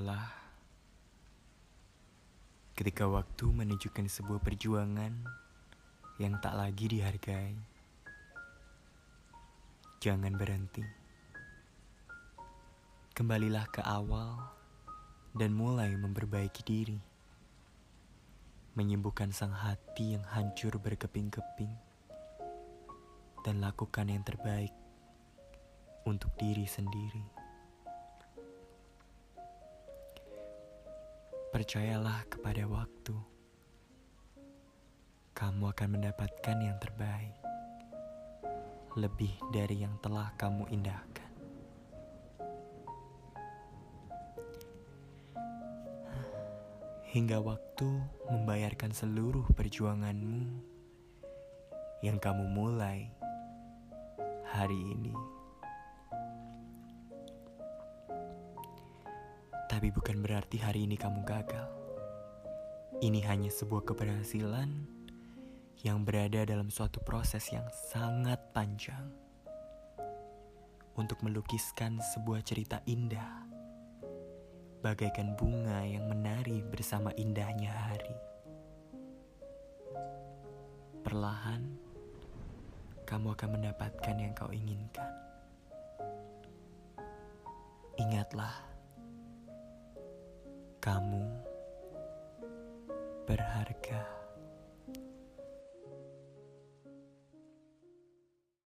lelah ketika waktu menunjukkan sebuah perjuangan yang tak lagi dihargai. Jangan berhenti. Kembalilah ke awal dan mulai memperbaiki diri. Menyembuhkan sang hati yang hancur berkeping-keping dan lakukan yang terbaik untuk diri sendiri. Percayalah kepada waktu. Kamu akan mendapatkan yang terbaik, lebih dari yang telah kamu indahkan. Hingga waktu membayarkan seluruh perjuanganmu yang kamu mulai hari ini. Tapi bukan berarti hari ini kamu gagal. Ini hanya sebuah keberhasilan yang berada dalam suatu proses yang sangat panjang untuk melukiskan sebuah cerita indah, bagaikan bunga yang menari bersama indahnya hari. Perlahan, kamu akan mendapatkan yang kau inginkan. Ingatlah kamu berharga.